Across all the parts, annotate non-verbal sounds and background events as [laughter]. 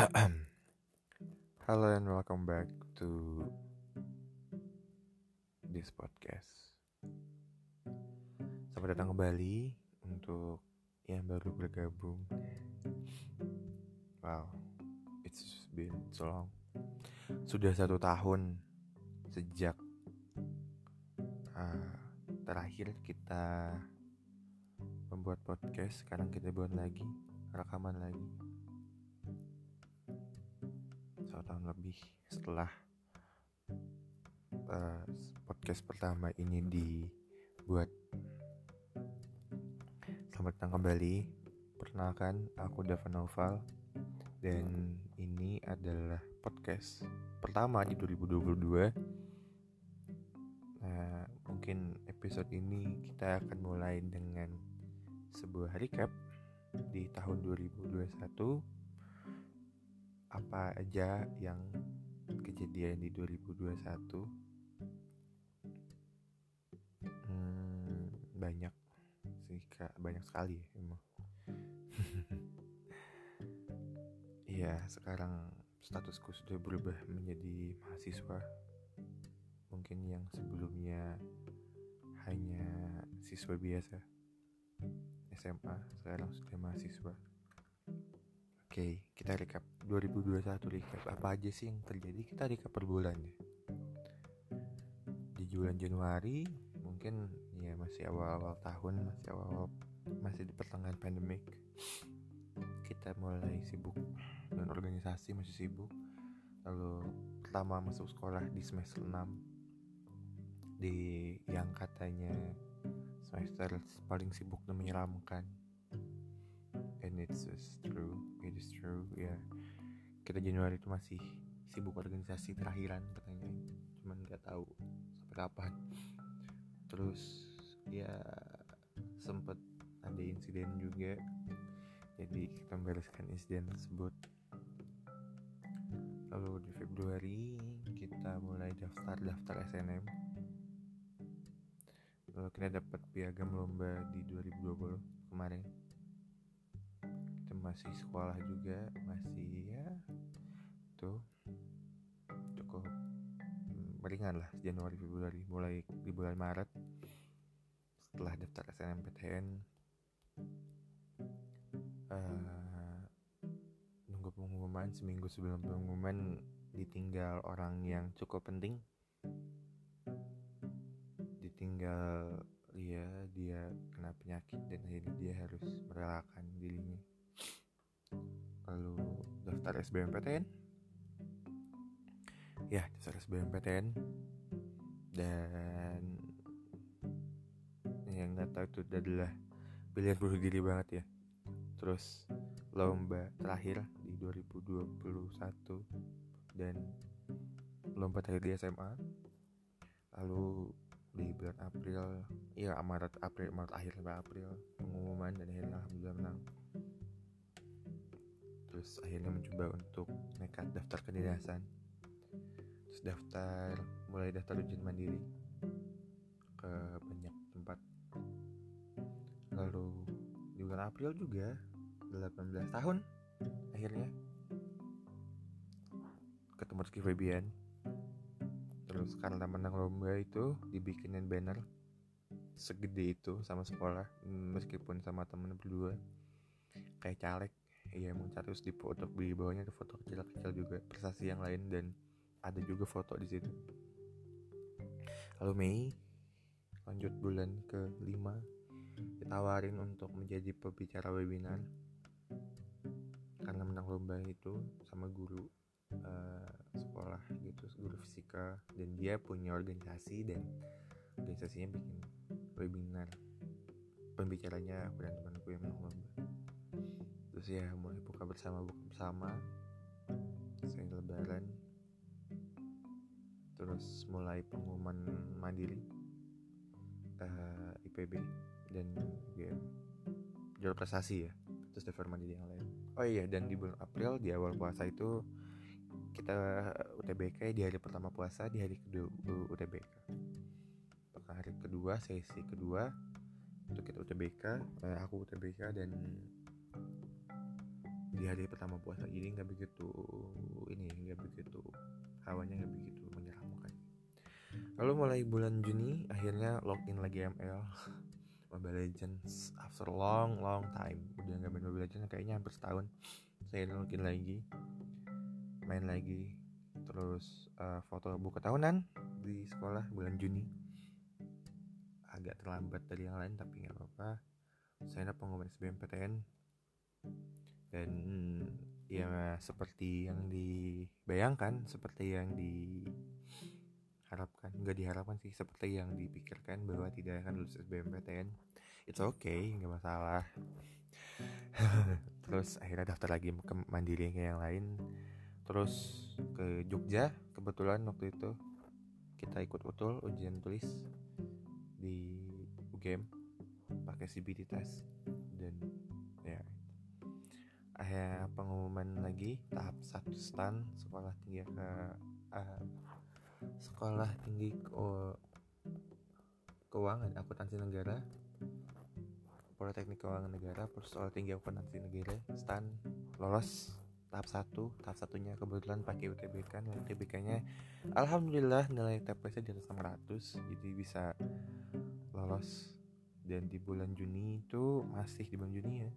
[clears throat] Hello and welcome back to this podcast. Selamat datang kembali untuk yang baru bergabung. Wow, it's been so long. Sudah satu tahun sejak uh, terakhir kita membuat podcast. Sekarang kita buat lagi, rekaman lagi satu tahun lebih setelah uh, podcast pertama ini dibuat. Selamat datang kembali. Perkenalkan, aku Dava Noval dan ini adalah podcast pertama di 2022. Nah, mungkin episode ini kita akan mulai dengan sebuah recap di tahun 2021 apa aja yang kejadian di 2021 hmm, banyak sih banyak sekali ya emang. [laughs] Iya sekarang statusku sudah berubah menjadi mahasiswa. Mungkin yang sebelumnya hanya siswa biasa. SMA sekarang sudah mahasiswa Oke, kita recap 2021 recap apa aja sih yang terjadi? Kita recap per bulan ya. Di bulan Januari mungkin ya masih awal-awal tahun, masih awal masih di pertengahan pandemik. Kita mulai sibuk dan organisasi masih sibuk. Lalu pertama masuk sekolah di semester 6 di yang katanya semester paling sibuk dan menyeramkan and it's just true it is true ya. Yeah. kita Januari itu masih sibuk organisasi terakhiran katanya. Cuman nggak tahu sampai kapan. Terus ya sempet ada insiden juga. Jadi kita membereskan insiden tersebut. Lalu di Februari kita mulai daftar daftar SNM lalu kita dapat piagam lomba di 2020 kemarin masih sekolah juga masih ya tuh cukup meringan lah Januari Februari mulai di bulan Maret. Setelah daftar SNMPTN uh, eh, nunggu pengumuman seminggu sebelum pengumuman ditinggal orang yang cukup penting. Ditinggal dia dia kena penyakit dan akhirnya dia harus merelakan dirinya lalu daftar SBMPTN ya daftar SBMPTN dan yang nggak tahu itu adalah pilihan bunuh diri banget ya. Terus lomba terakhir di 2021 dan lomba terakhir di SMA lalu di bulan April ya Maret April Maret akhir sampai April pengumuman dan akhirnya alhamdulillah menang terus akhirnya mencoba untuk nekat daftar kedinasan terus daftar mulai daftar ujian mandiri ke banyak tempat. Lalu di bulan April juga 18 tahun akhirnya ketemu Rizky Febian. Terus karena menang lomba itu dibikinin banner segede itu sama sekolah meskipun sama temen berdua kayak caleg iya emang terus di foto di bawahnya ada foto kecil-kecil juga prestasi yang lain dan ada juga foto di situ. Lalu Mei lanjut bulan ke 5 ditawarin untuk menjadi pembicara webinar. Karena menang lomba itu sama guru uh, sekolah gitu guru fisika dan dia punya organisasi dan organisasinya bikin webinar. Pembicaranya aku dan temanku yang menang lomba terus ya mulai buka bersama buka bersama. Saya lebaran. Terus mulai pengumuman mandiri uh, eh, IPB dan ya, jual prestasi ya terus daftar mandiri yang lain. Oh iya dan di bulan April di awal puasa itu kita UTBK di hari pertama puasa di hari kedua UTBK Apakah hari kedua sesi kedua itu kita UTBK eh, aku UTBK dan di hari pertama puasa jadi nggak begitu ini nggak begitu hawanya nggak begitu menyeramkan. Lalu mulai bulan Juni akhirnya login lagi ML Mobile Legends after long long time. Udah nggak main Mobile Legends kayaknya hampir setahun. Saya login lagi main lagi terus uh, foto buku tahunan di sekolah bulan Juni. Agak terlambat dari yang lain tapi nggak apa-apa. Saya pengumuman SBMPTN dan ya seperti yang dibayangkan seperti yang diharapkan nggak diharapkan sih seperti yang dipikirkan bahwa tidak akan lulus SBMPTN it's okay nggak masalah. [laughs] Terus akhirnya daftar lagi ke mandiri kayak yang lain. Terus ke Jogja kebetulan waktu itu kita ikut betul ujian tulis di UGM pakai CBT test. Dan akhirnya pengumuman lagi tahap satu stand sekolah tinggi ke uh, sekolah tinggi ke, keuangan akuntansi negara Politeknik Keuangan Negara Persoalan Tinggi Akuntansi Negara stand lolos tahap satu tahap satunya kebetulan pakai UTBK nilai UTBK nya Alhamdulillah nilai TPS di atas 600 jadi bisa lolos. Dan di bulan Juni itu masih di bulan Juni ya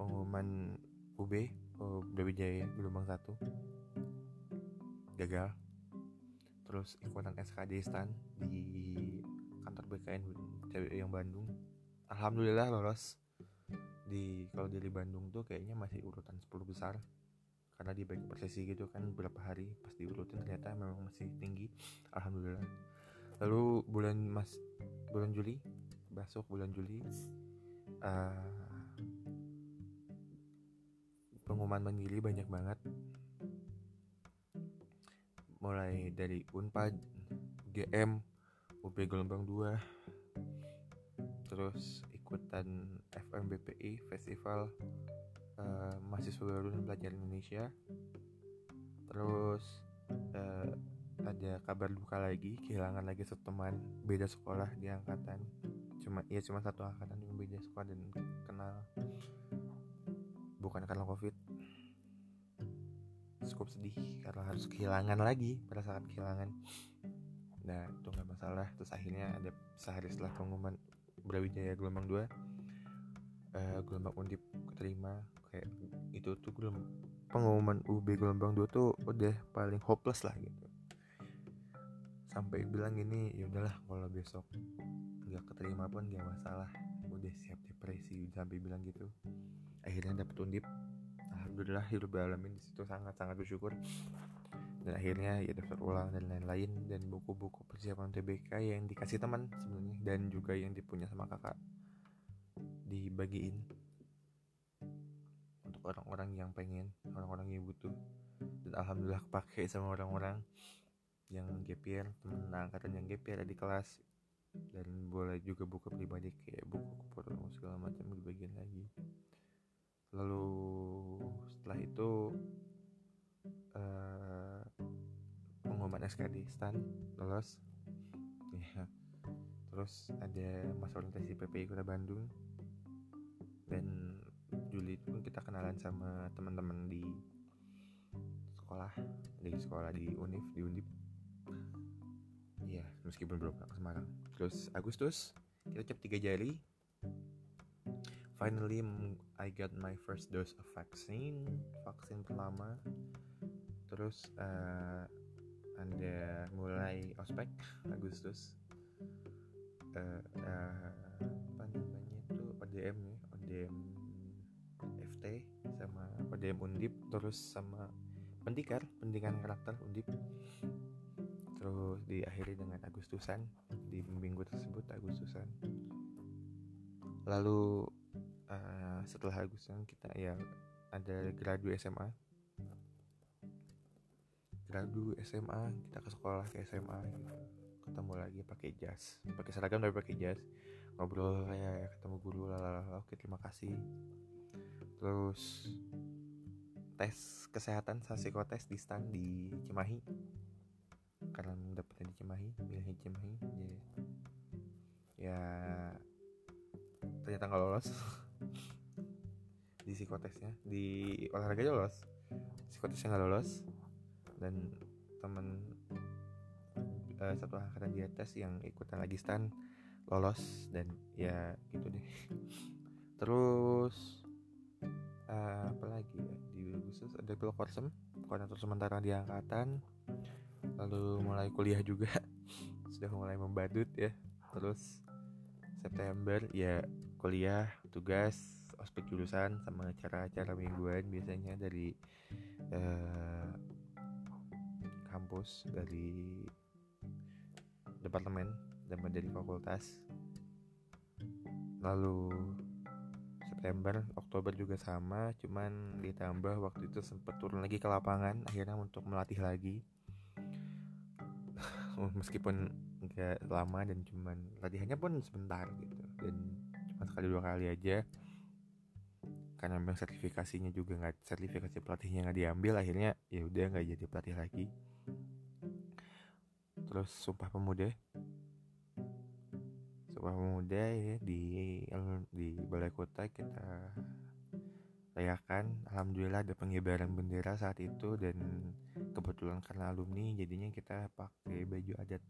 pengumuman UB oh, Brawijaya gelombang satu. Gagal. Terus ikutan SKD STAN di kantor BKN yang Bandung. Alhamdulillah lolos. Di kalau dari Bandung tuh kayaknya masih urutan 10 besar. Karena di bagi persesi gitu kan beberapa hari pas diurutin ternyata memang masih tinggi. Alhamdulillah. Lalu bulan mas bulan Juli besok bulan Juli uh, pengumuman mandiri banyak banget. Mulai dari Unpad GM UB gelombang 2 terus ikutan FMBPI festival uh, mahasiswa baru dan pelajar Indonesia. Terus uh, ada kabar duka lagi kehilangan lagi satu teman beda sekolah di angkatan. Cuma ya cuma satu angkatan cuma beda sekolah dan kenal bukan karena covid. Cukup sedih karena harus kehilangan lagi pada saat kehilangan. Nah itu nggak masalah. Terus akhirnya ada sehari setelah pengumuman Brawijaya gelombang 2 uh, gelombang undip keterima. Kayak itu tuh belum pengumuman UB gelombang 2 tuh udah paling hopeless lah gitu. Sampai bilang gini ya udahlah kalau besok nggak keterima pun nggak masalah. Udah siap depresi sampai bilang gitu akhirnya dapet undip. Alhamdulillah hidup alamin di situ sangat sangat bersyukur. Dan akhirnya ya daftar ulang dan lain-lain dan buku-buku persiapan TBK yang dikasih teman sebenarnya dan juga yang dipunya sama kakak dibagiin untuk orang-orang yang pengen orang-orang yang butuh. Dan alhamdulillah kepake sama orang-orang yang GPR temen angkatan yang GPR ada di kelas. Dan boleh juga buku pribadi kayak buku keperluan segala macam dibagiin lagi lalu setelah itu uh, pengumuman SKD stan lolos ya terus ada masa orientasi PPI Kota Bandung dan Juli itu kita kenalan sama teman-teman di sekolah di sekolah di Unif di Undip Iya, meskipun belum ke Semarang. Terus Agustus kita cap tiga jari. Finally, I got my first dose of vaccine, vaksin pertama. Terus uh, anda mulai ospek Agustus. Uh, uh, apa namanya itu? ODM ya ODM FT sama ODM Undip terus sama pendikar pendidikan karakter Undip. Terus diakhiri dengan Agustusan di minggu tersebut Agustusan. Lalu uh, setelah Agustusan kita ya ada gradu SMA gradu SMA kita ke sekolah ke SMA gitu. Ketemu lagi pakai jas. Pakai seragam tapi pakai jas. Ngobrol kayak ketemu guru lalala oke terima kasih. Terus tes kesehatan psikotes di stand di Cimahi. Karena dapetnya di Cimahi milihnya Cimahi jadi ya ternyata nggak lolos [laughs] di psikotesnya di olahraga lolos. Psikotesnya nggak lolos. Dan temen uh, satu angkatan di atas yang ikutan lagi stand lolos. Dan ya gitu deh. [laughs] Terus uh, apa lagi ya? Di Agustus ada pilkorsem koordinator sementara di angkatan. Lalu mulai kuliah juga. [laughs] Sudah mulai membadut ya. Terus September ya kuliah tugas ospek jurusan sama acara-acara mingguan biasanya dari eh, kampus dari departemen dan dari fakultas. Lalu September Oktober juga sama cuman ditambah waktu itu sempat turun lagi ke lapangan akhirnya untuk melatih lagi. [laughs] Meskipun nggak lama dan cuman latihannya pun sebentar gitu dan cuma sekali dua kali aja karena memang sertifikasinya juga nggak sertifikasi pelatihnya nggak diambil akhirnya ya udah nggak jadi pelatih lagi. Terus sumpah pemuda. Sumpah pemuda ya di di balai kota kita rayakan. Alhamdulillah ada pengibaran bendera saat itu dan kebetulan karena alumni jadinya kita pakai baju adat.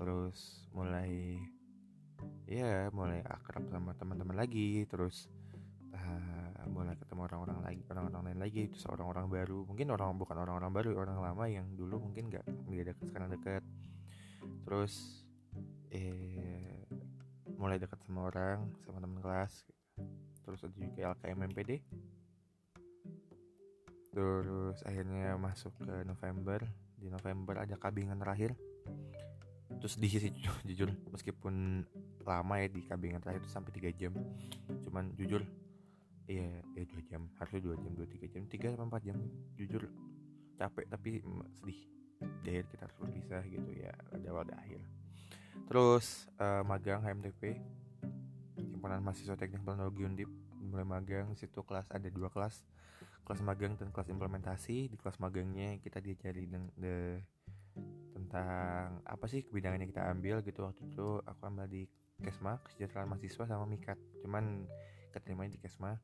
Terus mulai ya mulai akrab sama teman-teman lagi terus uh, mulai ketemu orang-orang lagi orang-orang lain lagi terus orang-orang baru. Mungkin orang bukan orang-orang baru orang lama yang dulu mungkin nggak nggak dekat sekarang dekat terus eh mulai dekat sama orang sama teman kelas. Terus ada juga LKM MPD terus akhirnya masuk ke November. Di November ada kabingan terakhir. Terus di sisi jujur meskipun lama ya di kabingan terakhir itu sampai 3 jam. Cuman jujur iya ya dua jam. Harusnya dua jam dua tiga jam. Tiga sampai empat jam jujur. Capek tapi sedih. Di akhir kita harus berpisah gitu ya ada wadah akhir. Terus uh, magang HMTP himpunan mahasiswa teknik teknologi undip mulai magang situ kelas ada dua kelas. Kelas magang dan kelas implementasi. Di kelas magangnya kita diajari de, tentang apa sih kebidangan yang kita ambil gitu waktu itu. Aku ambil di Kesma kesejahteraan mahasiswa sama Mikat. Cuman keterima di Kesma.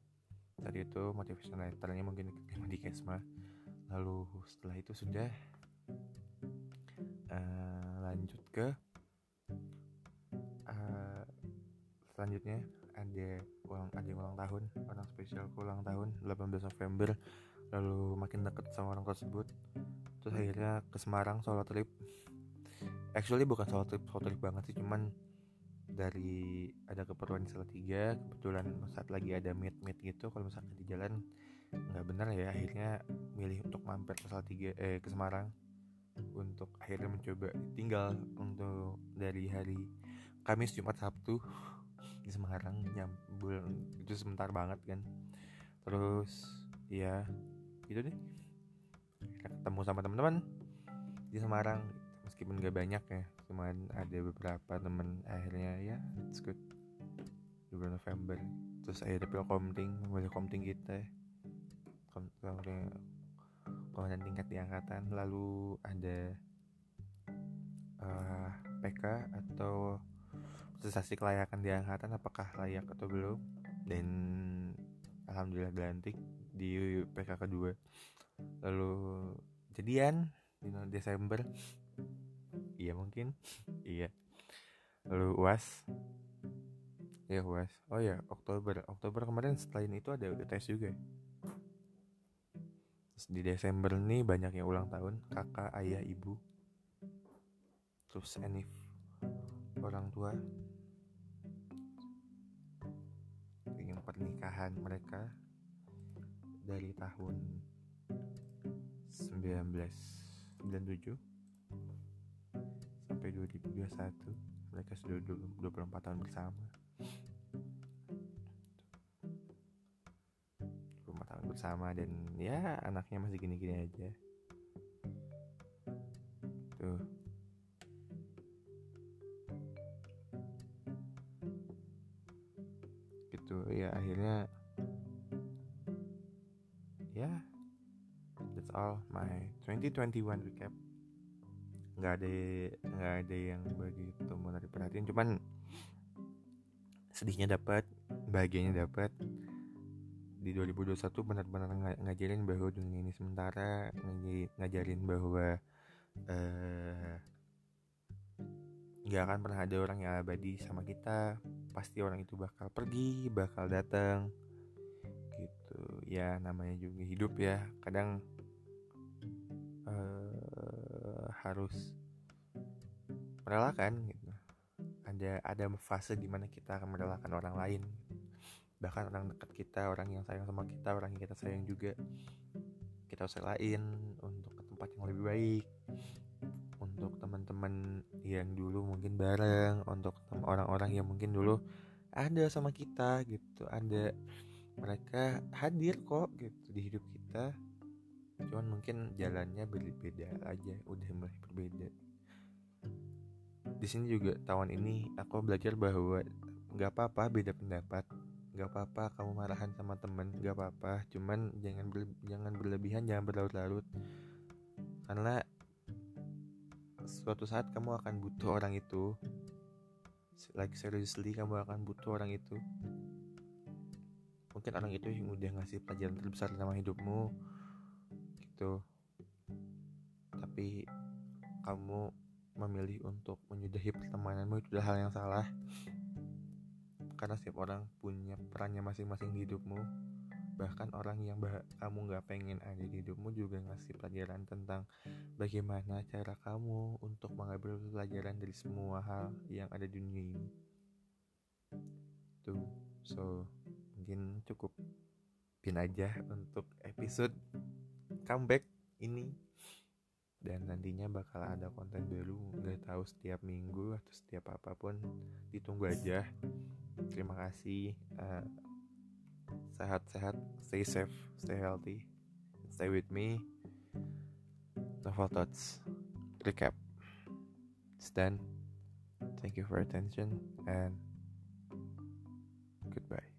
Tadi itu motivation letternya mungkin keterima di Kesma. Lalu setelah itu sudah uh, lanjut ke uh, selanjutnya ada ulang ada ulang tahun orang spesial ulang tahun 18 November. Lalu makin deket sama orang tersebut. Terus akhirnya ke Semarang solo trip. Actually bukan solo trip solo trip banget sih cuman dari ada keperluan di tiga kebetulan saat lagi ada meet meet gitu kalau misalnya di jalan nggak benar ya akhirnya milih untuk mampir ke tiga eh ke Semarang untuk akhirnya mencoba. Tinggal untuk dari hari Kamis Jumat Sabtu di Semarang nyambul itu sebentar banget kan. Terus ya gitu deh. Kita ketemu sama teman-teman di Semarang meskipun gak banyak ya cuman ada beberapa temen akhirnya ya it's good. Di bulan November. Terus akhirnya pil komting mulai komting kita komting komandan tingkat di angkatan. Lalu ada uh, eh, PK atau prestasi kelayakan di angkatan apakah layak atau belum. Dan alhamdulillah dilantik di PK kedua. Lalu jadian di Desember iya mungkin. Iya. Lalu uas ya uas oh ya Oktober. Oktober kemarin selain itu ada tes juga. Terus di Desember nih banyak yang ulang tahun. Kakak ayah ibu. Terus Enif orang tua. Ingin pernikahan mereka dari tahun 1997 sampai 2021 mereka sudah 24 tahun bersama. 24 tahun bersama dan ya anaknya masih gini-gini aja. Tuh. Gitu ya akhirnya ya yeah, that's all my 2021 recap nggak ada nggak ada yang begitu menarik perhatian cuman sedihnya dapat bahagianya dapat. Di 2021 benar-benar ng ngajarin bahwa dunia ini sementara ngajarin bahwa uh, nggak akan pernah ada orang yang abadi sama kita. Pasti orang itu bakal pergi bakal datang gitu. Ya namanya juga hidup ya. Kadang uh, harus merelakan gitu. Ada ada fase di mana kita akan merelakan orang lain. Bahkan orang dekat kita orang yang sayang sama kita orang yang kita sayang juga. Kita usah lain untuk ke tempat yang lebih baik. Untuk teman-teman yang dulu mungkin bareng untuk orang-orang yang mungkin dulu ada sama kita gitu. Ada mereka hadir kok gitu di hidup kita cuman mungkin jalannya berbeda aja udah mulai berbeda. Di sini juga tahun ini aku belajar bahwa nggak apa-apa beda pendapat nggak apa-apa kamu marahan sama temen nggak apa-apa. Cuman jangan ber, jangan berlebihan jangan berlarut-larut. Karena suatu saat kamu akan butuh orang itu. Like seriously kamu akan butuh orang itu. Mungkin orang itu yang udah ngasih pelajaran terbesar dalam hidupmu gitu. Tapi kamu memilih untuk menyudahi pertemananmu itu adalah hal yang salah. Karena setiap orang punya perannya masing-masing di hidupmu. Bahkan orang yang bah kamu nggak pengen ada di hidupmu juga ngasih pelajaran tentang bagaimana cara kamu untuk mengambil pelajaran dari semua hal yang ada di dunia ini. Tuh so mungkin cukup pin aja untuk episode comeback ini dan nantinya bakal ada konten baru nggak tahu setiap minggu atau setiap apa pun ditunggu aja terima kasih uh, sehat-sehat, stay safe, stay healthy, stay with me. Novel Thoughts Recap. Done. Thank you for attention and goodbye.